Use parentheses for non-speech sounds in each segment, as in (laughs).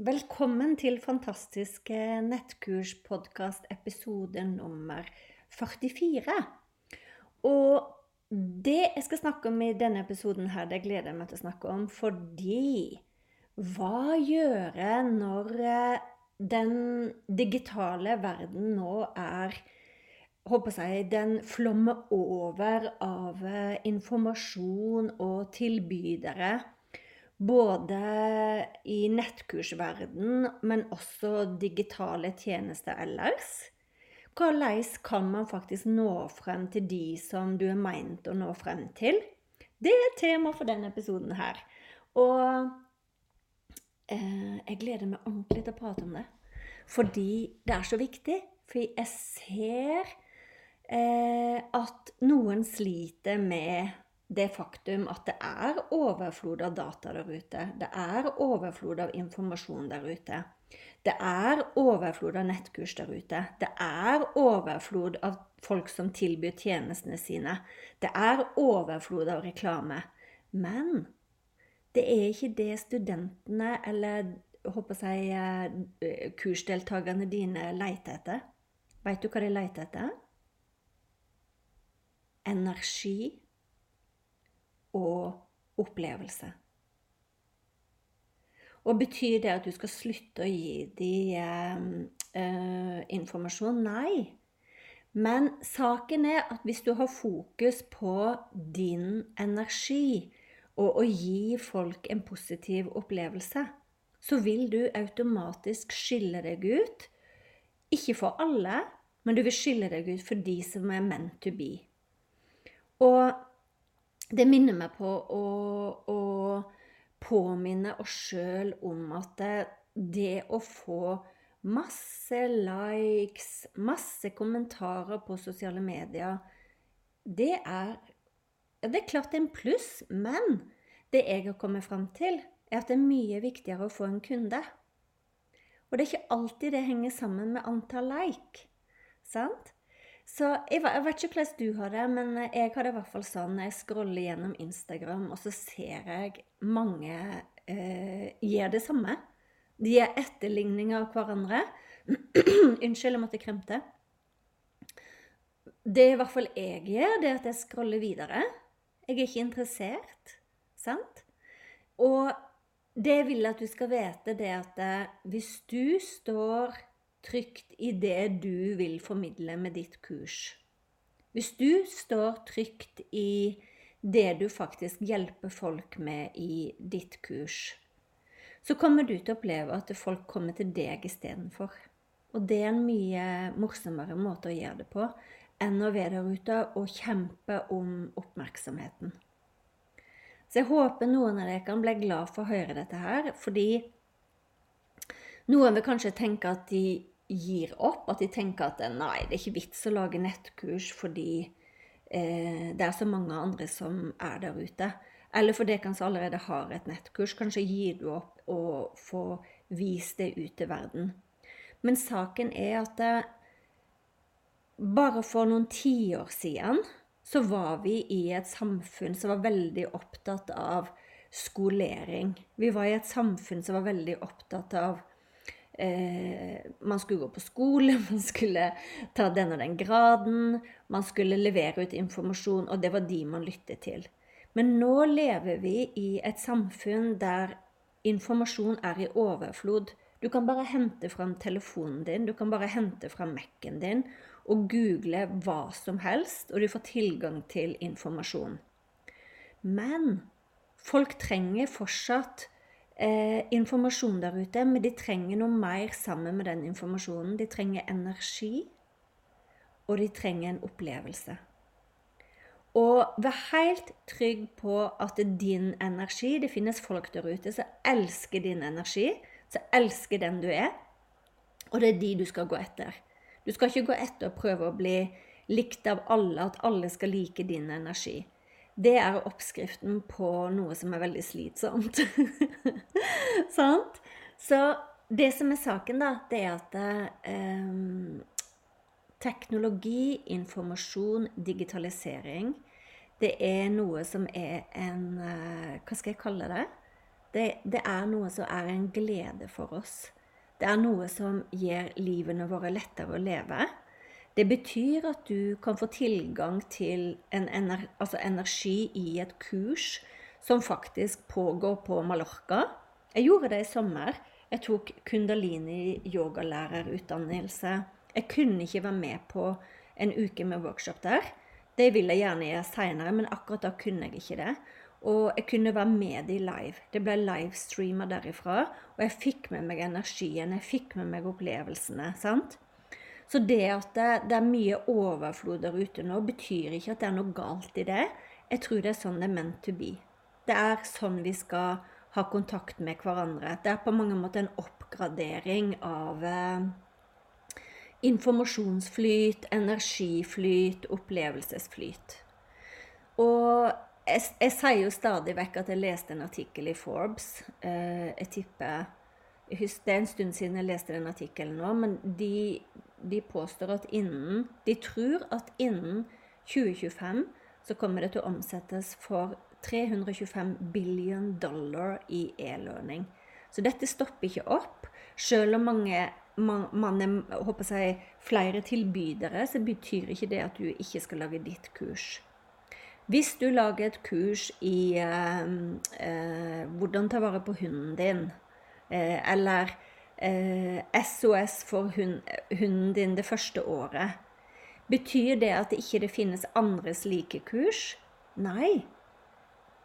Velkommen til fantastiske nettkurspodkast episode nummer 44. Og det jeg skal snakke om i denne episoden her, det gleder jeg meg til å snakke om fordi Hva gjøre når eh, den digitale verden nå er håper jeg, Den flommer over av eh, informasjon og tilbydere både i nettkursverden, men også digitale tjenester ellers. Hvordan kan man faktisk nå frem til de som du er meint å nå frem til? Det er tema for denne episoden her. Og eh, jeg gleder meg ordentlig til å prate om det. Fordi det er så viktig. For jeg ser eh, at noen sliter med det faktum at det er overflod av data der ute. Det er overflod av informasjon der ute. Det er overflod av nettkurs der ute. Det er overflod av folk som tilbyr tjenestene sine. Det er overflod av reklame. Men det er ikke det studentene eller håper jeg, eh, kursdeltakerne dine leter etter. Veit du hva de leter etter? Energi og opplevelse. Og betyr det at du skal slutte å gi dem eh, informasjon? Nei. Men saken er at hvis du har fokus på din energi og å gi folk en positiv opplevelse, så vil du automatisk skille deg ut. Ikke for alle, men du vil skille deg ut for de som er meant to be. Og det minner meg på å, å påminne oss sjøl om at det, å få masse likes, masse kommentarer på sosiale medier, det er Det er klart det er en pluss, men det jeg har kommet fram til, er at det er mye viktigere å få en kunde. Og det er ikke alltid det henger sammen med antall like. Sant? Så jeg, jeg, vet ikke hvordan du har det, men jeg har det i hvert fall sånn når jeg scroller gjennom Instagram, og så ser jeg mange eh, gjør det samme. De er etterligninger av hverandre. (clears throat) Unnskyld, jeg måtte kremte. Det i hvert fall jeg gjør, det er at jeg scroller videre. Jeg er ikke interessert. Sant? Og det jeg vil at du skal vite, det er at eh, hvis du står trygt i det du vil formidle med ditt kurs. Hvis du står trygt i det du faktisk hjelper folk med i ditt kurs, så kommer du til å oppleve at folk kommer til deg istedenfor. Og det er en mye morsommere måte å gjøre det på enn å være der ute og kjempe om oppmerksomheten. Så jeg håper noen av dere kan bli glad for å høre dette her, fordi noen vil kanskje tenke at de gir opp, at de tenker at nei, det er ikke vits å lage nettkurs fordi eh, det er så mange andre som er der ute. Eller for dere som allerede har et nettkurs, kanskje gir du opp og får vist det ut til verden. Men saken er at det, eh, bare for noen tiår siden så var vi i et samfunn som var veldig opptatt av skolering. Vi var i et samfunn som var veldig opptatt av eh, Man skulle gå på skole, (laughs) man skulle ta den og den graden, man skulle levere ut informasjon, og det var de man lyttet til. Men nå lever vi i et samfunn der informasjon er i overflod. Du kan bare hente fram telefonen din, du kan bare hente fram Mac-en din og google hva som helst, og du får tilgang til informasjon. Men folk trenger fortsatt eh, informasjon der ute, men de trenger noe mer sammen med den informasjonen. De trenger energi, og de trenger en opplevelse. Og vær helt trygg på at det er din energi Det finnes folk der ute som elsker din energi, som elsker den du er. Og det er de du skal gå etter. Du skal ikke gå etter og prøve å bli likt av alle, at alle skal like din energi. Det er oppskriften på noe som er veldig slitsomt. (laughs) Sant? Så det som er saken, da, det er at eh, teknologi, informasjon, digitalisering, det er noe som er en eh, Hva skal jeg kalle det? det? Det er noe som er en glede for oss. Det er noe som gjør livene våre lettere å leve. Det betyr at du kan få tilgang til en ener altså energi i et kurs som faktisk pågår på Mallorca. Jeg gjorde det i sommer. Jeg tok kundalini yogalærerutdannelse. Jeg kunne ikke være med på en uke med workshop der. Det vil jeg gjerne gjøre seinere, men akkurat da kunne jeg ikke det. Og jeg kunne være med de live. Det ble livestreama derifra. Og jeg fikk med meg energien, jeg fikk med meg opplevelsene. sant? Så det at det, det er mye overflod der ute nå, betyr ikke at det er noe galt i det. Jeg tror det er sånn det er meant to be. Det er sånn vi skal ha kontakt med hverandre. Det er på mange måter en oppgradering av eh, informasjonsflyt, energiflyt, opplevelsesflyt. Og jeg, jeg, sier jo stadig vekk at jeg leste en artikkel i Forbes. Eh, jeg tipper Det er en stund siden jeg leste den artikkelen nå, men de, de, påstår at innen De tror at innen 2025 så kommer det til å omsettes for 325 billion dollar i e-learning. Så dette stopper ikke opp. Selv om mange man, man er håper jeg, flere tilbydere, så betyr ikke det at du ikke skal lage ditt kurs. Hvis du lager et kurs i eh, eh, hvordan ta vare på hunden din, eh, eller SOS eh, for hund, hunden din det første året, betyr det at det ikke finnes andre slike kurs? Nei.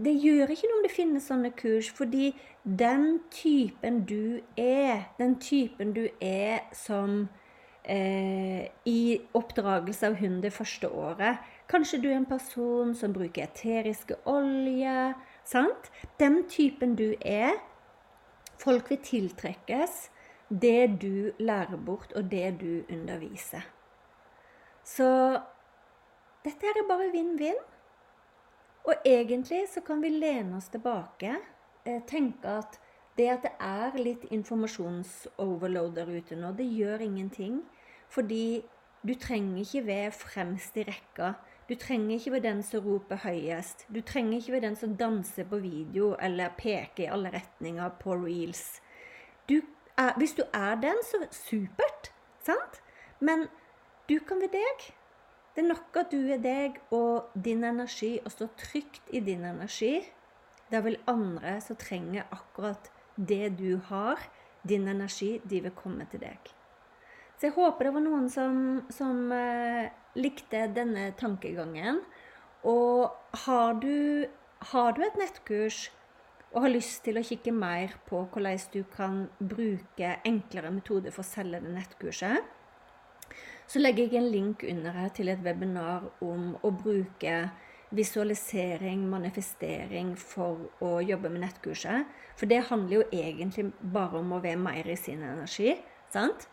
Det gjør ikke noe om det finnes sånne kurs, fordi den typen du er, den typen du er som eh, i oppdragelse av hund det første året, Kanskje du er en person som bruker eteriske olje. Sant? Den typen du er. Folk vil tiltrekkes det du lærer bort, og det du underviser. Så dette er bare vinn-vinn. Og egentlig så kan vi lene oss tilbake, eh, tenke at det at det er litt informasjonsoverload der ute nå, det gjør ingenting. Fordi du trenger ikke være fremst i rekka du trenger ikke være den som roper høyest. Du trenger ikke være den som danser på video eller peker i alle retninger på reels. Du er, hvis du er den, så supert. Sant? Men du kan være deg. Det er nok at du er deg og din energi, og står trygt i din energi. Da vil andre som trenger akkurat det du har, din energi, de vil komme til deg. Så jeg håper det var noen som, som eh, likte denne tankegangen. Og har du, har du et nettkurs og har lyst til å kikke mer på hvordan du kan bruke enklere metoder for å selge det nettkurset, så legger jeg en link under her til et webinar om å bruke visualisering, manifestering for å jobbe med nettkurset. For det handler jo egentlig bare om å være mer i sin energi. sant?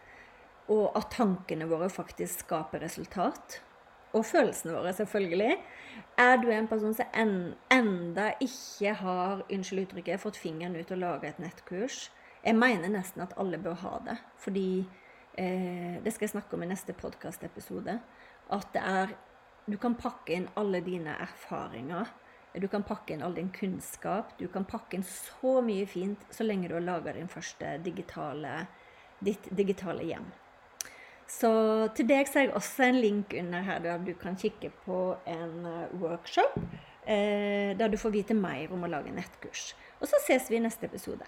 og at tankene våre faktisk skaper resultat. Og følelsene våre, selvfølgelig. Er du en person som en, enda ikke har unnskyld uttrykket, fått fingeren ut og laga et nettkurs? Jeg mener nesten at alle bør ha det. Fordi eh, Det skal jeg snakke om i neste podkastepisode. At det er Du kan pakke inn alle dine erfaringer. Du kan pakke inn all din kunnskap. Du kan pakke inn så mye fint så lenge du har laga ditt digitale hjem. Så til deg har jeg også en link under her der du kan kikke på en eh, workshop. Eh, der du får vite mer om å lage nettkurs. Og så ses vi i neste episode.